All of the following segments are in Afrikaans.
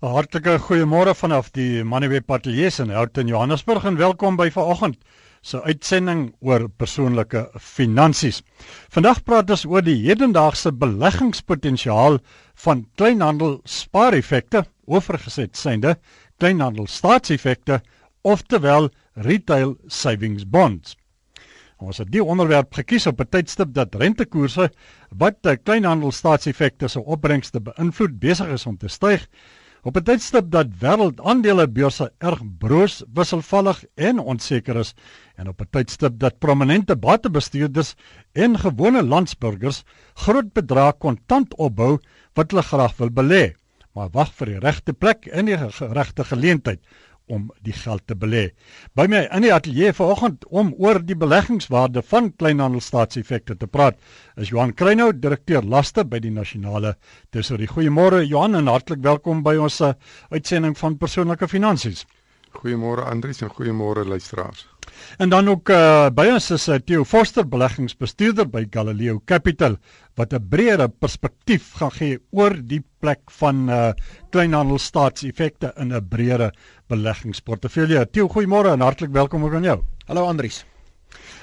Hartlike goeiemôre vanaf die Moneyweb Ateljee in Houghton, Johannesburg en welkom by vanoggend se uitsending oor persoonlike finansies. Vandag praat ons oor die hedendaagse beleggingspotensiaal van kleinhandel spaareffekte, oorgeset synde kleinhandel staatseffekte, oftewel retail savings bonds. Ons het die onderwerp gekies op 'n tydstip dat rentekoerse wat kleinhandel staatseffekte se opbrengste beïnvloed besig is om te styg Op 'n tydstip dat wêreldaandelebeurse erg broos, wisselvallig en onseker is en op 'n tydstip dat prominente batebestuurders en gewone landsburgers groot bedrae kontant opbou wat hulle graag wil belê, maar wag vir die regte plek en die regte geleentheid om die geld te belê. By my in die ateljee vanoggend om oor die beleggingswaarde van kleinhandelstaatseffekte te praat, is Johan Kreinhout, direkteur laste by die Nasionale Tesourie. Goeiemôre Johan en hartlik welkom by ons uh, uitsending van persoonlike finansies. Goeiemôre Andries en goeiemôre luisteraars. En dan ook uh, by ons is uh, Theo Forster beleggingsbestuurder by Galileo Capital wat 'n breër perspektief gaan gee oor die plek van uh, kleinhandelstaatseffekte in 'n breër beleggingsportefeulje. Theo, goeiemôre en hartlik welkom ook aan jou. Hallo Andries.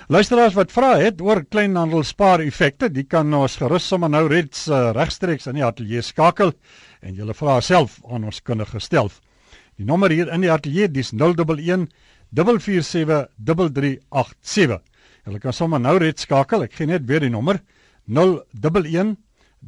Luisteraars wat vra het oor kleinhandelspaareffekte, die kan ons gerus sommer nou reeds uh, regstreeks in die ateljee skakel en julle vra self aan ons kundige gestel. Die nommer hier in die ateljee dis 011 4473387. Julle kan sommer nou red skakel. Ek gee net weer die nommer 011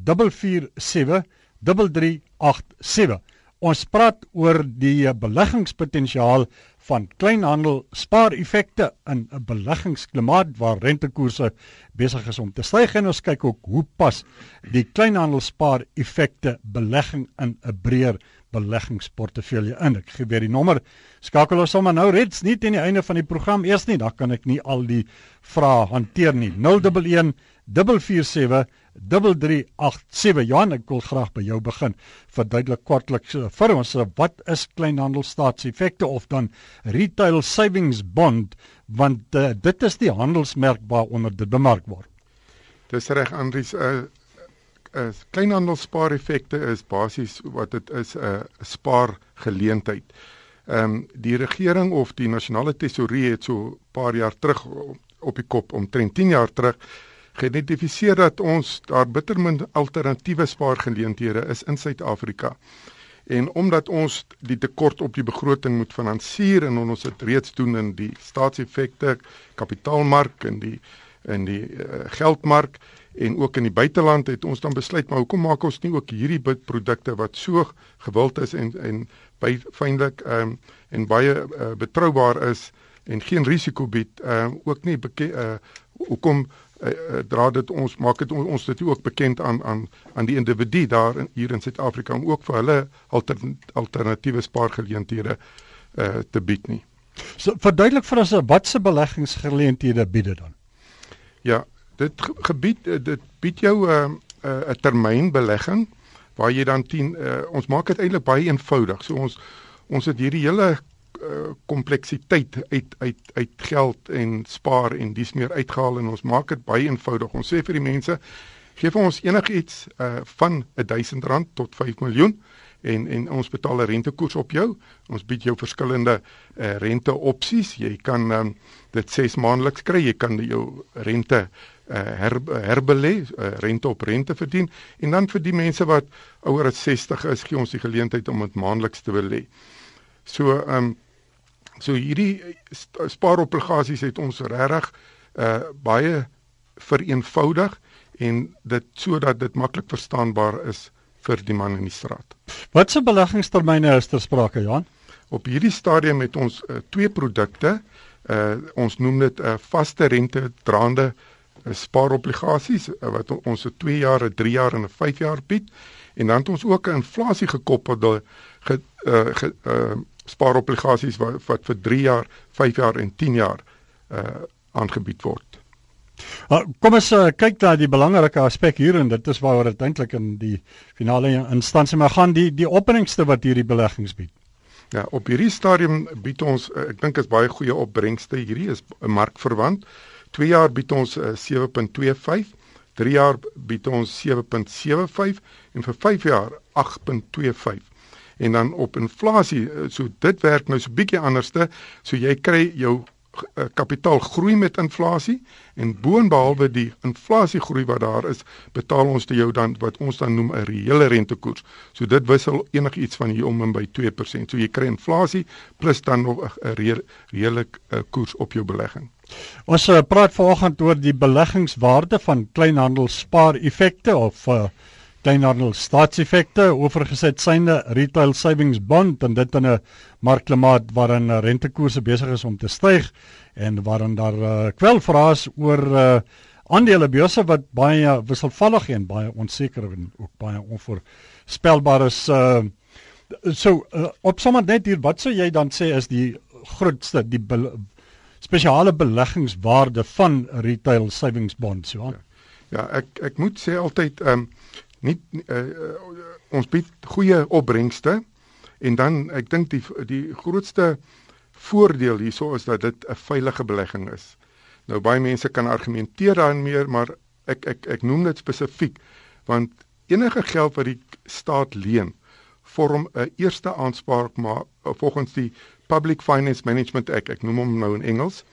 4473387. Ons praat oor die beleggingspotensiaal van kleinhandel spaareffekte in 'n beleggingsklimaat waar rentekoerse besig is om te styg en ons kyk ook hoe pas die kleinhandel spaareffekte belegging in 'n breër beleggingsportefeulje in. Ek gee weer die nommer. Skakel ons sommer nou reeds nie teen die einde van die program eers nie, dan kan ek nie al die vrae hanteer nie. 011 447 3387 Johan, ek wil graag by jou begin. Verduidelik kortliks vir ons wat is kleinhandelstaatseffekte of dan retail savings bond want uh, dit is die handelsmerk waaronder dit bemark word. Dis reg Andries, uh, uh, kleinhandelspaareffekte is basies wat dit is 'n uh, spaargeleentheid. Ehm um, die regering of die nasionale tesourie het so 'n paar jaar terug op die kop omtrent 10 jaar terug geïdentifiseer dat ons daar bittermin alternatiewe spaargeleenthede is in Suid-Afrika. En omdat ons die tekort op die begroting moet finansier en ons dit reeds doen in die staatseffekte, kapitaalmark en die in die uh, geldmark en ook in die buiteland het ons dan besluit maar hoekom maak ons nie ook hierdie produkte wat so gewild is en en by feitelik ehm um, en baie uh, betroubaar is en geen risiko bied ehm um, ook nie bekend uh, hoekom uh, uh, dra dit ons maak dit ons dit ook bekend aan aan aan die individu daar in hier in Suid-Afrika om ook vir hulle alter, alternatiewe spaargeleenthede uh, te bied nie. So verduidelik vir ons wat se beleggingsgeleenthede bied dit dan? Ja, dit gebied eh, dit bied jou 'n uh, 'n uh, termynbelegging waar jy dan 10 uh, eh, ons maak dit eintlik baie eenvoudig. So ons ons het hierdie hele eh, kompleksiteit uh, uit uit uit geld en spaar en dis meer uitgehaal en ons maak dit baie eenvoudig. Ons sê vir die mense gee vir ons enigiets uh, van R1000 tot 5 miljoen en en ons betaal 'n rentekoers op jou. Ons bied jou verskillende uh, renteopsies. Jy kan um, dit 6 maandeliks kry. Jy kan jou rente her, herbelê, uh, rente op rente verdien en dan vir die mense wat ouer as 60 is, gee ons die geleentheid om dit maandeliks te belê. So ehm um, so hierdie spaaropligasies het ons regtig uh, baie vereenvoudig en dit sodat dit maklik verstaanbaar is vir die man in die straat. Wat se beleggingstermyne is ter sprake, Johan? Op hierdie stadium het ons uh, twee produkte. Uh ons noem dit 'n uh, vaste rente draande uh, spaaropligasies uh, wat ons se 2 jaar, 3 jaar en 'n 5 jaar bied. En dan het ons ook 'n inflasie gekoppelde ge, uh, ge, uh spaaropligasies wat, wat vir 3 jaar, 5 jaar en 10 jaar uh aangebied word. Uh, kom ons uh, kyk na die belangrike aspek hier en dit is waaroor dit eintlik in die finale instansie maar gaan die die opbrengste wat hierdie beleggings bied. Ja, op hierdie stadium bied ons uh, ek dink is baie goeie opbrengste. Hierdie is 'n markverwant. 2 jaar bied ons uh, 7.25, 3 jaar bied ons 7.75 en vir 5 jaar 8.25. En dan op inflasie, so dit werk nou so bietjie anderste. So jy kry jou uh, kapitaal groei met inflasie en boonbehalwe die inflasie groei wat daar is, betaal ons te jou dan wat ons dan noem 'n reële rentekoers. So dit wissel enigiets van hier om en by 2%. So jy kry inflasie plus dan nog 'n reële koers op jou belegging. Ons uh, praat vanoggend oor die beleggingswaarde van kleinhandel spaar effekte of uh, kleinhandel staatseffekte oorgesit synde retail savings bond en dit in 'n markklimaat waarin rentekoerse besig is om te styg en waarin daar uh, kwel vrae oor uh, aandelebeurse wat baie wisselvallig en baie onseker en ook baie onvoorspelbaar is uh, so uh, op sommer net hier wat sou jy dan sê is die grootste die spesiale beleggingswaarde van retail savings bonds ja, ja ek ek moet sê altyd ehm um, nie uh, ons bied goeie opbrengste en dan ek dink die die grootste voordeel hierso is dat dit 'n veilige belegging is. Nou baie mense kan argumenteer daarmee, maar ek ek ek noem dit spesifiek want enige geld wat die staat leen vorm 'n eerste aanspraak maar volgens die Public Finance Management Act, ek noem hom nou in Engels,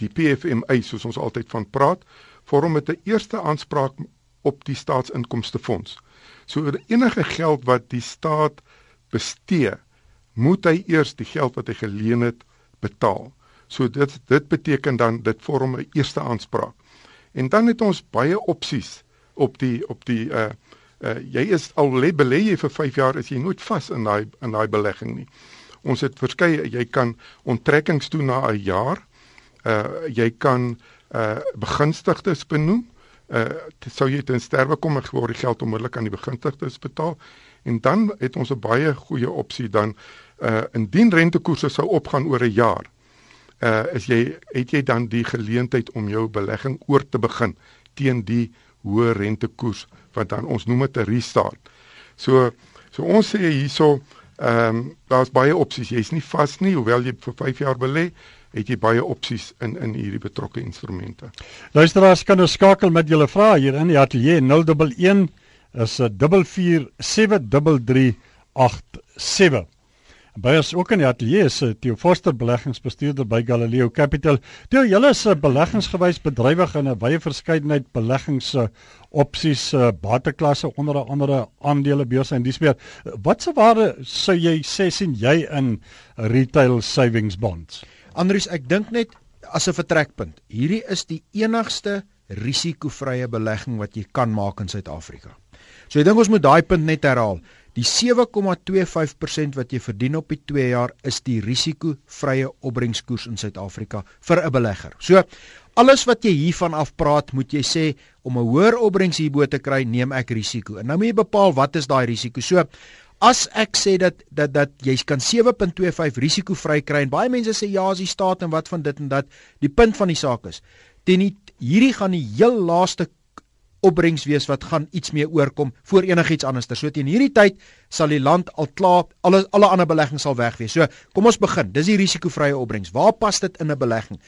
die PFMA soos ons altyd van praat, vorm dit 'n eerste aanspraak op die staatsinkomstefonds. So enige geld wat die staat bestee, moet hy eers die geld wat hy geleen het betaal. So dit dit beteken dan dit vorm 'n eerste aanspraak. En dan het ons baie opsies op die op die uh uh jy is al lê belê jy vir 5 jaar is jy nooit vas in daai in daai belegging nie. Ons het verskeie jy kan onttrekkings doen na 'n jaar. Uh jy kan uh begunstigdes benoem uh sou jy ten sterwe kom en word die geld onmiddellik aan die begunstigdes betaal en dan het ons 'n baie goeie opsie dan uh indien rentekoerse sou opgaan oor 'n jaar uh is jy het jy dan die geleentheid om jou belegging oor te begin teen die hoë rentekoers wat dan ons noem dit 'n restart. So so ons sê hierso ehm um, daar's baie opsies. Jy's nie vas nie hoewel jy vir 5 jaar belê het jy baie opsies in in hierdie betrokke instrumente. Luisteraars kan ons skakel met julle vrae hier in die ateljee 011 is 'n 4473387. By ons ook in die ateljee is Theo Forster beleggingsbestuurder by Galileo Capital. Theo, julle is 'n beleggingsgewys bedrywig in 'n wye verskeidenheid beleggings opsies, bateklasse onder andere aandele, beurse en dis meer. Wat se waarde sou jy sê sien jy in retail savings bonds? Andries, ek dink net as 'n vertrekpunt. Hierdie is die enigste risikovrye belegging wat jy kan maak in Suid-Afrika. So ek dink ons moet daai punt net herhaal. Die 7,25% wat jy verdien op die 2 jaar is die risikovrye opbrengskoers in Suid-Afrika vir 'n belegger. So alles wat jy hiervan af praat, moet jy sê om 'n hoër opbrengs hierbo te kry, neem ek risiko. En nou moet jy bepaal wat is daai risiko. So As ek sê dat dat dat jy kan 7.25 risiko vry kry en baie mense sê ja, as die staat en wat van dit en dat, die punt van die saak is, teen hierdie gaan die heel laaste opbrengs wees wat gaan iets meer oorkom voor enigiets anders. So teen hierdie tyd sal die land al klaar alle alle ander beleggings sal weg wees. So kom ons begin. Dis die risikovrye opbrengs. Waar pas dit in 'n belegging?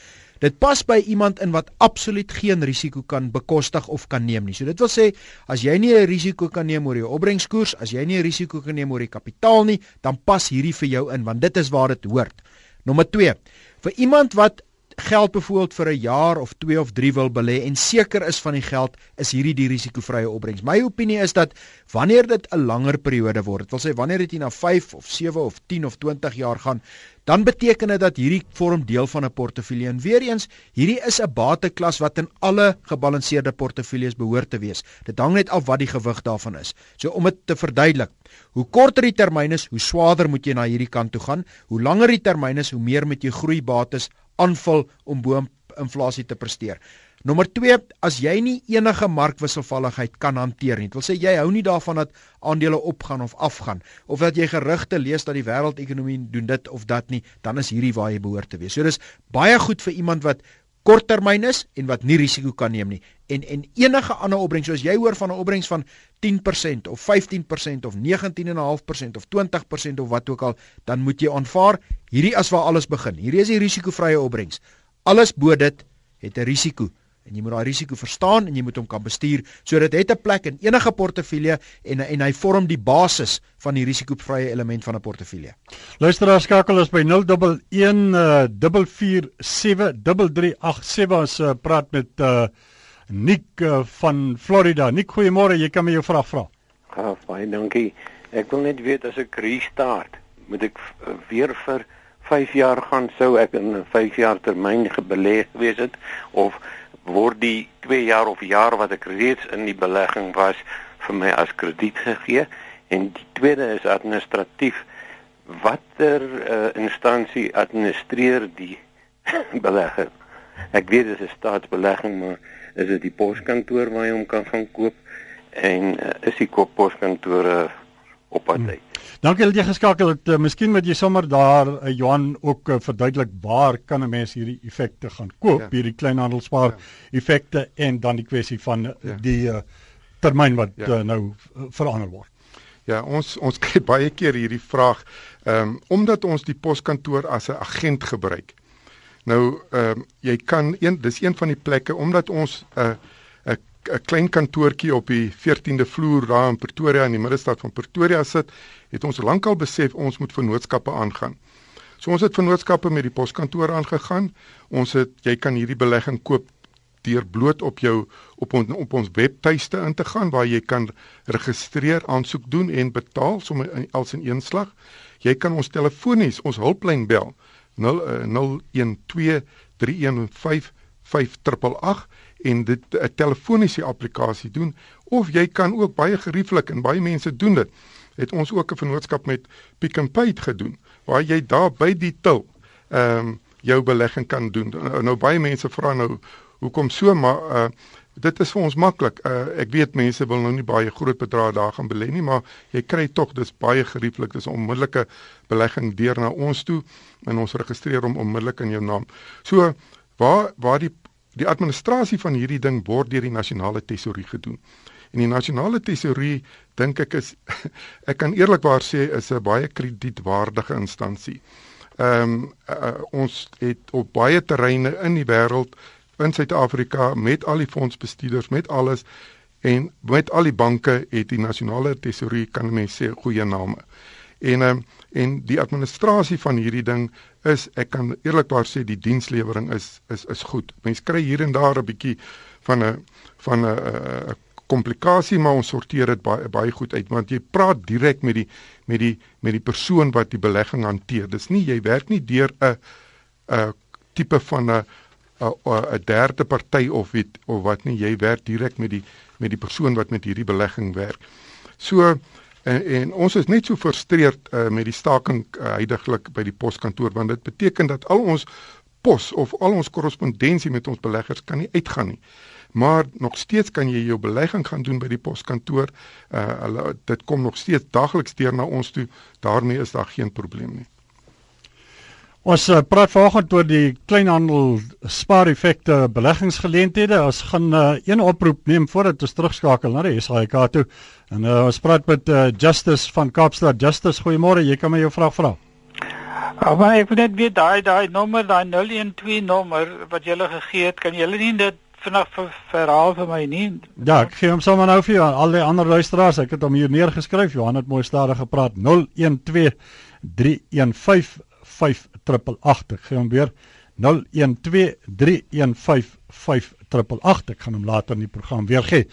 Dit pas by iemand in wat absoluut geen risiko kan bekostig of kan neem nie. So dit wil sê as jy nie 'n risiko kan neem oor jou opbrengskoers, as jy nie 'n risiko kan neem oor die kapitaal nie, dan pas hierdie vir jou in want dit is waar dit hoort. Nommer 2. Vir iemand wat geld byvoorbeeld vir 'n jaar of 2 of 3 wil belê en seker is van die geld, is hierdie die risikovrye opbrengs. My opinie is dat wanneer dit 'n langer periode word, dit wil sê wanneer dit na 5 of 7 of 10 of 20 jaar gaan, dan beteken dit dat hierdie vorm deel van 'n portefeulje. En weer eens, hierdie is 'n bateklas wat in alle gebalanseerde portefeuilles behoort te wees. Dit hang net af wat die gewig daarvan is. So om dit te verduidelik, hoe korter die termyn is, hoe swaarder moet jy na hierdie kant toe gaan. Hoe langer die termyn is, hoe meer moet jy groeibates aanvul om bo inflasie te presteer. Nommer 2, as jy nie enige markwisselvalligheid kan hanteer nie. Dit wil sê jy hou nie daarvan dat aandele opgaan of afgaan of dat jy gerugte lees dat die wêreldekonomie doen dit of dat nie, dan is hierdie waar jy behoort te wees. So dis baie goed vir iemand wat korttermyn is en wat nie risiko kan neem nie. En en enige ander opbrengs soos jy hoor van 'n opbrengs van 10% of 15% of 19.5% of 20% of wat ook al, dan moet jy aanvaar hierdie as waar alles begin. Hierdie is die risikovrye opbrengs. Alles bo dit het 'n risiko en jy moet daai risiko verstaan en jy moet hom kan bestuur sodat dit 'n plek in enige portefeulje en en hy vorm die basis van die risikovrye element van 'n portefeulje. Luisteraar skakel ons by 011 4473387 as uh, praat met uh, Nick uh, van Florida. Nick, goeiemôre, jy kan my jou vraag vra. Ja, baie dankie. Ek wil net weet as ek restart, moet ek weer vir 5 jaar gaan sou ek in 'n 5 jaar termyn gebelê gewees het of word die 2 jaar of jaar wat ek reeds in die belegging was vir my as krediet gegee. En die tweede is administratief. Watter uh, instansie administreer die belegging ek weet dit is 'n staatsbelegging maar is dit die poskantoor waar jy hom kan gaan koop? En uh, is die poskantore op pad uit hmm. Dankie dat jy geskakel het. Uh, miskien moet jy sommer daar uh, Johan ook uh, verduidelik waar kan 'n mens hierdie effekte gaan koop, ja. hierdie kleinhandelspaar ja. effekte en dan die kwessie van ja. die uh, termyn wat ja. uh, nou uh, verander word. Ja, ons ons kry baie keer hierdie vraag ehm um, omdat ons die poskantoor as 'n agent gebruik. Nou ehm um, jy kan een dis een van die plekke omdat ons 'n uh, 'n klein kantoortjie op die 14de vloer daar in Pretoria in die middestad van Pretoria sit, het ons lankal besef ons moet vennootskappe aangaan. So ons het vennootskappe met die poskantoor aangegaan. Ons het jy kan hierdie belegging koop deur bloot op jou op ons op ons webtuiste in te gaan waar jy kan registreer, aansoek doen en betaal sommer als in een slag. Jy kan ons telefonies, ons hulplyn bel 012 315 5888 en dit 'n telefoniese applikasie doen of jy kan ook baie gerieflik en baie mense doen dit. Het ons ook 'n vennootskap met Pick n Pay gedoen waar jy daar by die til ehm um, jou belegging kan doen. Nou, nou baie mense vra nou hoekom so maar uh dit is vir ons maklik. Uh ek weet mense wil nou nie baie groot bedrae daar gaan belê nie, maar jy kry tog dis baie gerieflik. Dis 'n onmiddellike belegging deur na ons toe en ons registreer hom onmiddellik in jou naam. So waar waar die Die administrasie van hierdie ding word deur die nasionale tesourier gedoen. En die nasionale tesourier dink ek is ek kan eerlikwaar sê is 'n baie kredietwaardige instansie. Ehm um, uh, ons het op baie terreine in die wêreld in Suid-Afrika met al die fondsbestuurders met alles en met al die banke het die nasionale tesourier kan mense sê goeie name. En ehm um, en die administrasie van hierdie ding is ek kan eerlikwaar sê die dienslewering is is is goed. Mense kry hier en daar 'n bietjie van 'n van 'n komplikasie maar ons sorteer dit baie baie goed uit want jy praat direk met die met die met die persoon wat die belegging hanteer. Dis nie jy werk nie deur 'n 'n tipe van 'n 'n derde party of weet of wat nie jy werk direk met die met die persoon wat met hierdie belegging werk. So En, en ons is net so frustreerd uh, met die staking uh, heidaglik by die poskantoor want dit beteken dat al ons pos of al ons korrespondensie met ons beleggers kan nie uitgaan nie. Maar nog steeds kan jy jou belegging gaan doen by die poskantoor. Uh hulle dit kom nog steeds dagliks deur na ons toe. daarmee is daar geen probleem nie. Ons uh, praat vanoggend oor die kleinhandel spaar-effekte beleggingsgeleenthede. Ons gaan uh, een oproep neem voordat ons terugskakel na die SAIK toe. En uh, ons praat met uh, Justice van Kaapstad. Justice, goeiemôre. Jy kan my jou vraag vra. Ah, maar ek wil net weet daai daai nommer, daai 012 nommer wat jy gele gegee het, kan jy hulle nie dit vinnig ver, verhaal vir my nie? Ja, ek gee hom sommer nou vir jou aan al die ander luisteraars. Ek het hom hier neergeskryf. Johan het mooi stadig gepraat. 012 315 5888. Ek gee hom weer 0123155888. Ek gaan hom later in die program weer gee.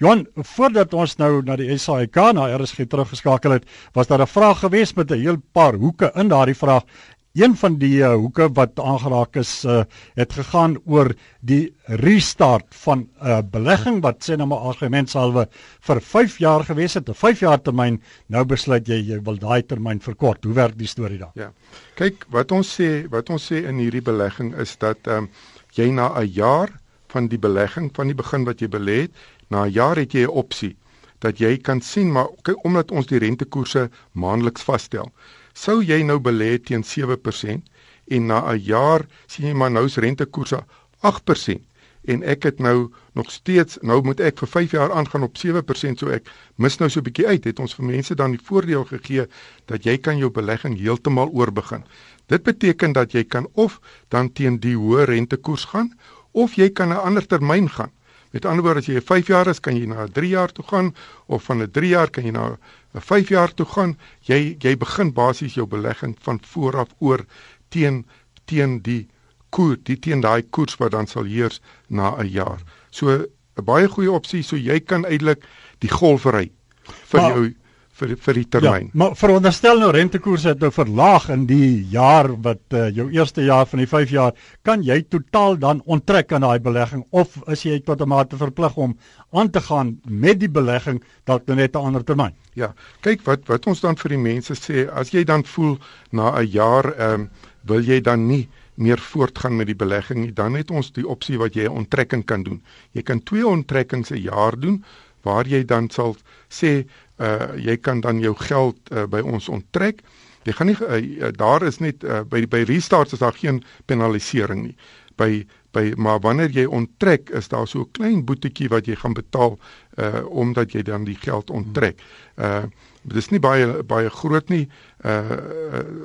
Johan, voordat ons nou na die SAIK na RSG teruggeskakel het, was daar 'n vraag geweest met 'n heel paar hoeke in daardie vraag Een van die uh, hoeke wat aangeraak is, uh, het gegaan oor die restart van 'n uh, belegging wat sê nou maar argumentsalwe vir 5 jaar gewees het, 'n 5 jaar termyn. Nou besluit jy jy wil daai termyn verkort. Hoe werk die storie dan? Ja. Kyk, wat ons sê, wat ons sê in hierdie belegging is dat ehm um, jy na 'n jaar van die belegging van die begin wat jy belê het, na 'n jaar het jy 'n opsie dat jy kan sien maar kyk omdat ons die rentekoerse maandeliks vasstel sou jy nou belê teen 7% en na 'n jaar sien jy maar nou se rentekoerse 8% en ek het nou nog steeds nou moet ek vir 5 jaar aangaan op 7% so ek mis nou so 'n bietjie uit het ons vir mense dan die voordeel gegee dat jy kan jou belegging heeltemal oorbegin dit beteken dat jy kan of dan teen die hoë rentekoers gaan of jy kan 'n ander termyn gaan. Met ander woorde as jy 5 jaar is, kan jy na 3 jaar toe gaan of van 'n 3 jaar kan jy na 'n 5 jaar toe gaan. Jy jy begin basies jou belegging van vooraf oor teen teen die koers, die teen daai koers wat dan sal heers na 'n jaar. So 'n baie goeie opsie, so jy kan eintlik die golf ry vir maar, jou vir vir die termyn. Ja, maar veronderstel nou rentekoerse het nou verlaag in die jaar wat uh, jou eerste jaar van die 5 jaar, kan jy totaal dan onttrek aan daai belegging of is jy tot 'n mate verplig om aan te gaan met die belegging dalk net 'n ander termyn? Ja, kyk wat wat ons dan vir die mense sê, as jy dan voel na 'n jaar ehm um, wil jy dan nie meer voortgaan met die belegging nie, dan het ons die opsie wat jy 'n onttrekking kan doen. Jy kan twee onttrekkings 'n jaar doen waar jy dan sal sê uh jy kan dan jou geld uh, by ons onttrek. Jy gaan nie uh, daar is net uh, by by restarts is daar geen penalisering nie. By by maar wanneer jy onttrek is daar so 'n klein boetjie wat jy gaan betaal uh omdat jy dan die geld onttrek. Uh dit is nie baie baie groot nie. Uh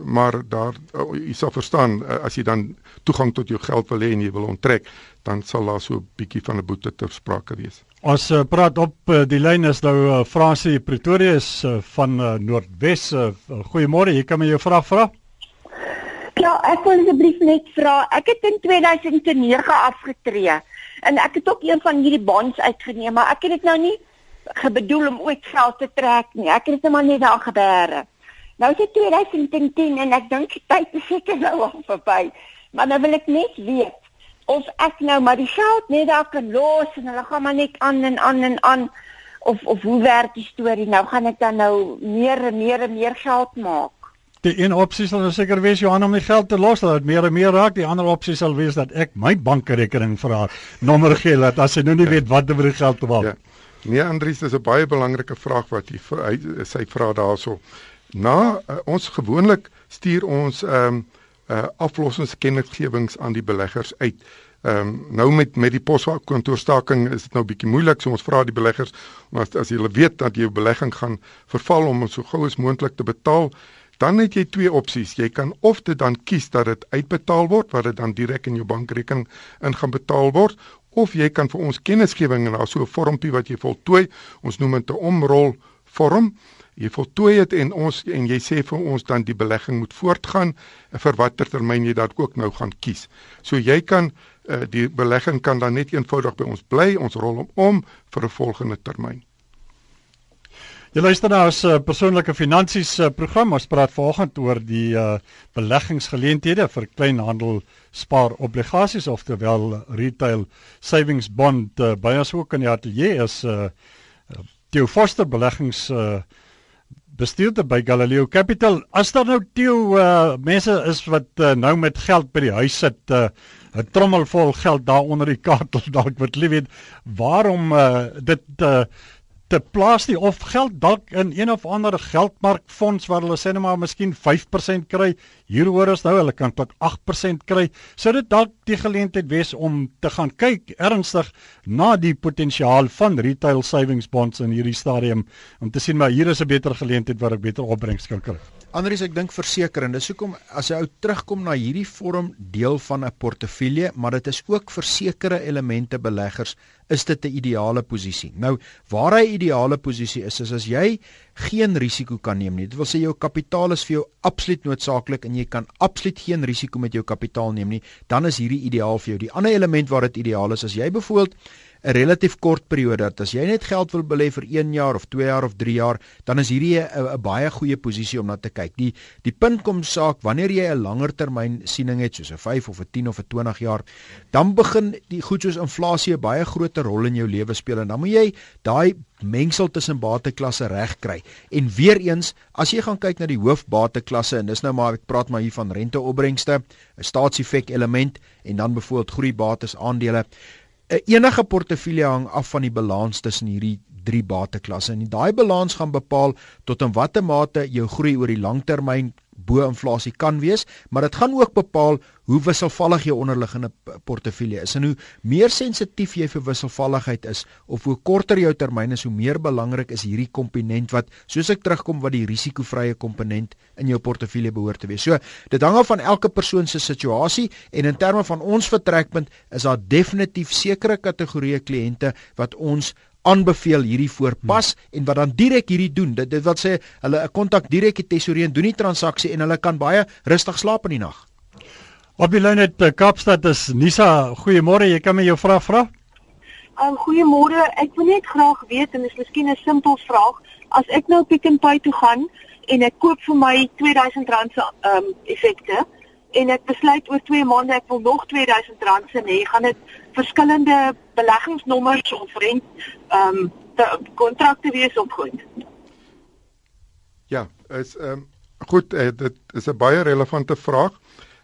maar daar uh, jy sal verstaan uh, as jy dan toegang tot jou geld wil hê en jy wil onttrek, dan sal daar so 'n bietjie van 'n boete ter sprake wees. Ons uh, praat op uh, die lyn is nou uh, Fransie Pretoria is uh, van uh, Noordwes. Uh, Goeiemôre, jy kan my jou vraag vra? Ja, ek wil asseblief net vra. Ek het in 2009 afgetree en ek het ook een van hierdie bonds uitgeneem, maar ek het dit nou nie gebedoel om ooit geld te trek nie. Ek het dit net maar net daar gebeere. Nou is dit 2010 en ek dink die tyd is seker nou al verby. Maar nou wil ek net weet of ek nou maar die geld net daar kan los en hulle gaan maar net aan en aan en aan of of hoe werk die storie nou? Gaan ek dan nou meer en meer en meer geld maak? Die een opsie sal nou seker wees Johan om die geld te los dat dit meer en meer raak. Die ander opsie sal wees dat ek my bankrekening vir haar nommer gee dat as sy nou nie ja. weet wat om die geld te maak. Ja. Nee Andries, dis 'n baie belangrike vraag wat jy sy vra daaroor. Na uh, ons gewoonlik stuur ons ehm um, uh, aflossingskennisgewings aan die beleggers uit. Ehm um, nou met met die poskantoorstaking is dit nou bietjie moeilik, so ons vra die beleggers as as jy weet dat jou belegging gaan verval om so gou as moontlik te betaal, dan het jy twee opsies. Jy kan of dit dan kies dat dit uitbetaal word, wat dit dan direk in jou bankrekening in gaan betaal word, of jy kan vir ons kennisgewing en daar so 'n vormpie wat jy voltooi. Ons noem dit 'n omrol vorm. Jy voltooi dit en ons en jy sê vir ons dan die belegging moet voortgaan vir watter termyn jy dalk ook nou gaan kies. So jy kan uh, die belegging kan dan net eenvoudig by ons bly. Ons rol hom om vir 'n volgende termyn. Jy luister nou as 'n uh, persoonlike finansies uh, program. Ons praat vanoggend oor die uh, beleggingsgeleenthede vir kleinhandel spaaropligasies of terwyl retail savings bond uh, by ons ook in die ateljee is uh, Theo Foster beleggings uh, bestuurder by Galileo Capital. As daar nou Theo uh, mense is wat uh, nou met geld by die huis sit, 'n uh, trommel vol geld daar onder die kaart dalk wat lief weet waarom uh, dit uh, te plaas nie of geld dalk in een of ander geldmarkfonds waar hulle sê net maar miskien 5% kry. Hier hoor ons nou hulle kan tot 8% kry. Sou dit dalk die geleentheid wees om te gaan kyk ernstig na die potensiaal van retail savings bonds in hierdie stadium om te sien maar hier is 'n beter geleentheid waar ek beter opbrengs kan kry. Andries, ek dink verseker en dis hoekom as jy ou terugkom na hierdie vorm deel van 'n portefeulje, maar dit is ook vir sekere elemente beleggers is dit 'n ideale posisie. Nou, waar hy ideale posisie is, is as jy geen risiko kan neem nie. Dit wil sê jou kapitaal is vir jou absoluut noodsaaklik en jy kan absoluut geen risiko met jou kapitaal neem nie, dan is hierdie ideaal vir jou. Die ander element waar dit ideaal is, as jy byvoorbeeld 'n relatief kort periode dat as jy net geld wil belê vir 1 jaar of 2 jaar of 3 jaar, dan is hierdie 'n baie goeie posisie om na te kyk. Die die punt kom saak wanneer jy 'n langer termyn siening het soos 'n 5 of 'n 10 of 'n 20 jaar, dan begin die goed soos inflasie 'n baie groter rol in jou lewe speel en dan moet jy daai mengsel tussen bateklasse regkry. En weer eens, as jy gaan kyk na die hoofbateklasse en dis nou maar ek praat maar hier van renteopbrengste, 'n staatseffek element en dan byvoorbeeld groeibates aandele enige portefeulje hang af van die balans tussen hierdie drie bateklasse. En daai balans gaan bepaal tot in watter mate jou groei oor die langtermyn bo inflasie kan wees, maar dit gaan ook bepaal hoe wisselvallig jou onderliggende portefeulje is. En hoe meer sensitief jy vir wisselvalligheid is of hoe korter jou termyn is, hoe meer belangrik is hierdie komponent wat soos ek terugkom wat die risikovrye komponent in jou portefeulje behoort te wees. So, dit hang af van elke persoon se situasie en in terme van ons vertrekpunt is daar definitief sekere kategorieë kliënte wat ons aanbeveel hierdie voorpas hmm. en wat dan direk hierdie doen. Dit dit wat sê hulle 'n kontak direk die tesourier en doen die transaksie en hulle kan baie rustig slaap in die nag. Op die lyn het eh, Kaapstad is Nisa. Goeiemôre, jy kan my jou vraag vra? Um goeiemôre. Ek wil net graag weet en dis miskien 'n simpel vraag. As ek nou Pick n Pay toe gaan en ek koop vir my R2000 se um effekte en ek besluit oor 2 maande ek wil nog R2000 se hê, gaan dit verskillende beleggingsnommers of rent um kontrakte wees op goed. Ja, is um goed, uh, dit is 'n baie relevante vraag.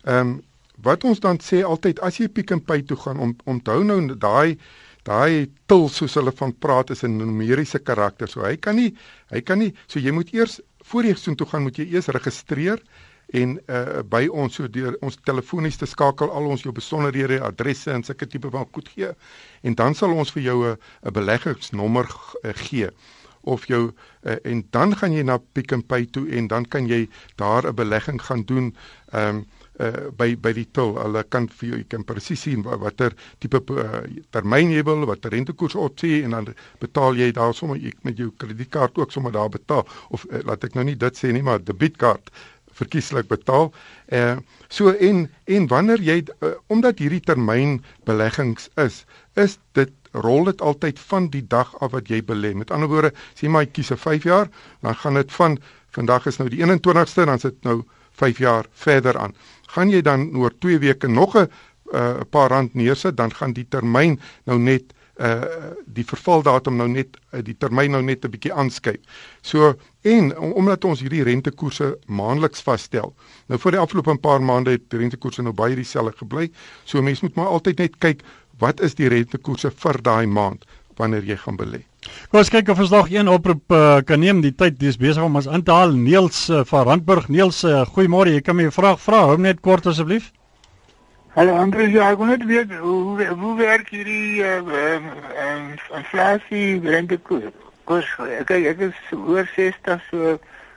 Um wat ons dan sê altyd as jy Pick n Pay toe gaan om onthou nou daai daai til soos hulle van praat is 'n numeriese karakter. So hy kan nie hy kan nie so jy moet eers voor jy soontoe gaan moet jy eers registreer en uh, by ons so deur ons telefonies te skakel al ons jou besonderhede, adresse en sulke tipe van goed gee en dan sal ons vir jou 'n beleggingsnommer uh, gee of jou uh, en dan gaan jy na Pick n Pay toe en dan kan jy daar 'n belegging gaan doen ehm um, uh, by by die til. Hulle kan vir jou jy kan presies sien watter tipe uh, termyn jy wil, watter rentekoers opsie en dan betaal jy daar sommer met jou kredietkaart ook sommer daar betaal of uh, laat ek nou nie dit sê nie, maar debietkaart verkieslik betaal. Eh so en en wanneer jy uh, omdat hierdie termyn beleggings is, is dit rol dit altyd van die dag af wat jy belê. Met ander woorde, maar jy kies 'n 5 jaar, dan gaan dit van vandag is nou die 21ste, dan sit nou 5 jaar verder aan. Gaan jy dan oor 2 weke nog 'n uh, paar rand neersit, dan gaan die termyn nou net uh die vervaldatum nou net uh, die termyn nou net 'n bietjie aanskuif. So en omdat ons hierdie rentekoerse maandeliks vasstel. Nou vir die afgelope paar maande het die rentekoerse nou baie dieselfde gebly. So mense moet maar altyd net kyk wat is die rentekoerse vir daai maand wanneer jy gaan belê. Kom ons kyk of ons nog een oproep uh, kan neem. Die tyd is besig om ons in te haal. Neels uh, van Randburg. Neels, uh, goeiemôre. Jy kan my 'n vraag vra. Hou net kort asseblief. Hallo Andreus, ja, ek wil net weet hoe hoe werk hierdie ehm uh, inflasie rentekoers? Kos, ek ek is oor 60 so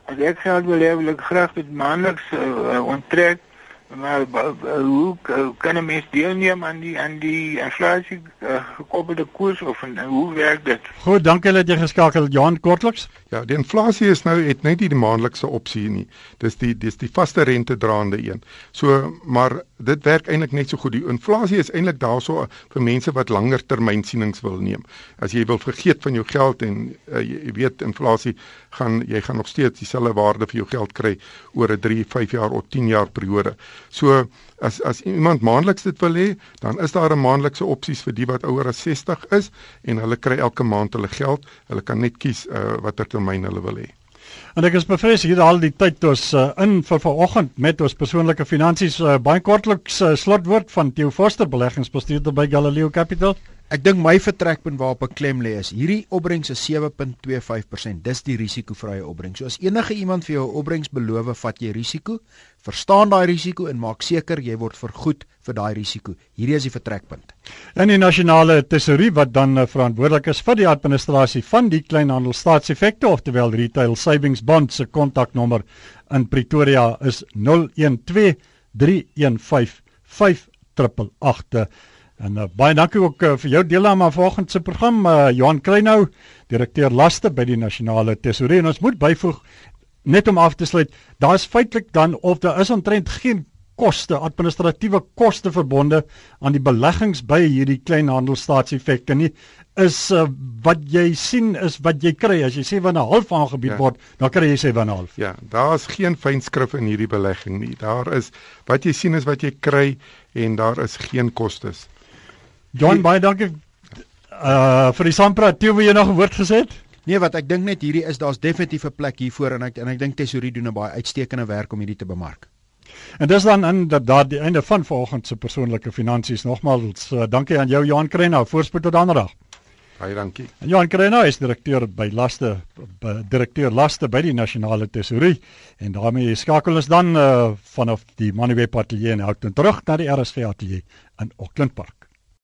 as ek geld wil hê wil ek graag dit maandeliks uh, onttrek maar hoe kan 'n mens deelneem aan die aan die inflasie uh, gekoppelde koers of en, hoe werk dit? Goed, dankie dat jy geskakel het Johan kortliks. Ja, die inflasie is nou het net nie die maandelikse opsie nie. Dis die dis die vaste rente draande een. So, maar dit werk eintlik net so goed. Die inflasie is eintlik daarso vir mense wat langer termynsienings wil neem. As jy wil vergeet van jou geld en uh, jy weet inflasie gaan jy gaan nog steeds dieselfde waarde vir jou geld kry oor 'n 3, 5 jaar of 10 jaar periode. So as as iemand maandeliks dit wil hê, dan is daar 'n maandelikse opsies vir die wat ouer as 60 is en hulle kry elke maand hulle geld. Hulle kan net kies uh, watter termyn hulle wil hê. En ek is bevrees hier al die tyd ons uh, in vir vanoggend met ons persoonlike finansies uh, baie kortliks uh, slotwoord van Theo Forster beleggingsbestuurder by Galileo Capital. Ek dink my vertrekpunt waarop ek klem lê is hierdie opbrengs is 7.25%. Dis die risikovrye opbrengs. So as enige iemand vir jou 'n opbrengs beloof, vat jy risiko, verstaan daai risiko en maak seker jy word vergoed vir daai risiko. Hierdie is die vertrekpunt. En die nasionale tesourie wat dan uh, verantwoordelik is vir die administrasie van die kleinhandelstaatseffekte oftelwel retail savings bonds se kontaknommer in Pretoria is 012 315 5888. En uh, baie dankie ook uh, vir jou deelname aan vanoggend se program uh, Johan Kleinhou, direkteur laste by die Nasionale Tesourie. En ons moet byvoeg net om af te sluit, daar's feitelik dan of daar is omtrent geen koste, administratiewe koste verbonde aan die beleggings by hierdie kleinhandelstaatseffekte nie. Is uh, wat jy sien is wat jy kry. As jy sê wanneer 'n half aangebied ja. word dan kry jy sê wanneer 'n half. Ja daar's geen fynskrif in hierdie belegging nie. Daar is wat jy sien is wat jy kry en daar is geen kostes John, baie dankie uh vir die saampraat. Toe wil jy nog 'n woord gesê het? Nee, wat ek dink net hierdie is daar's definitief 'n plek hiervoor en ek en ek dink Tesorie doen 'n baie uitstekende werk om hierdie te bemark. En dis dan in dat daar die einde van vanoggend se persoonlike finansies nogmaals uh, dankie aan jou Johan Krenna. Voorspoed tot ander dag. Baie dankie. En Johan Krena is direkteur by Laste by, direkteur Laste by die Nasionale Tesourie en daarmee skakel ons dan uh, vanaf die Moneyweb Atelier in Houghton terug na die RSG Atelier in Auckland Park.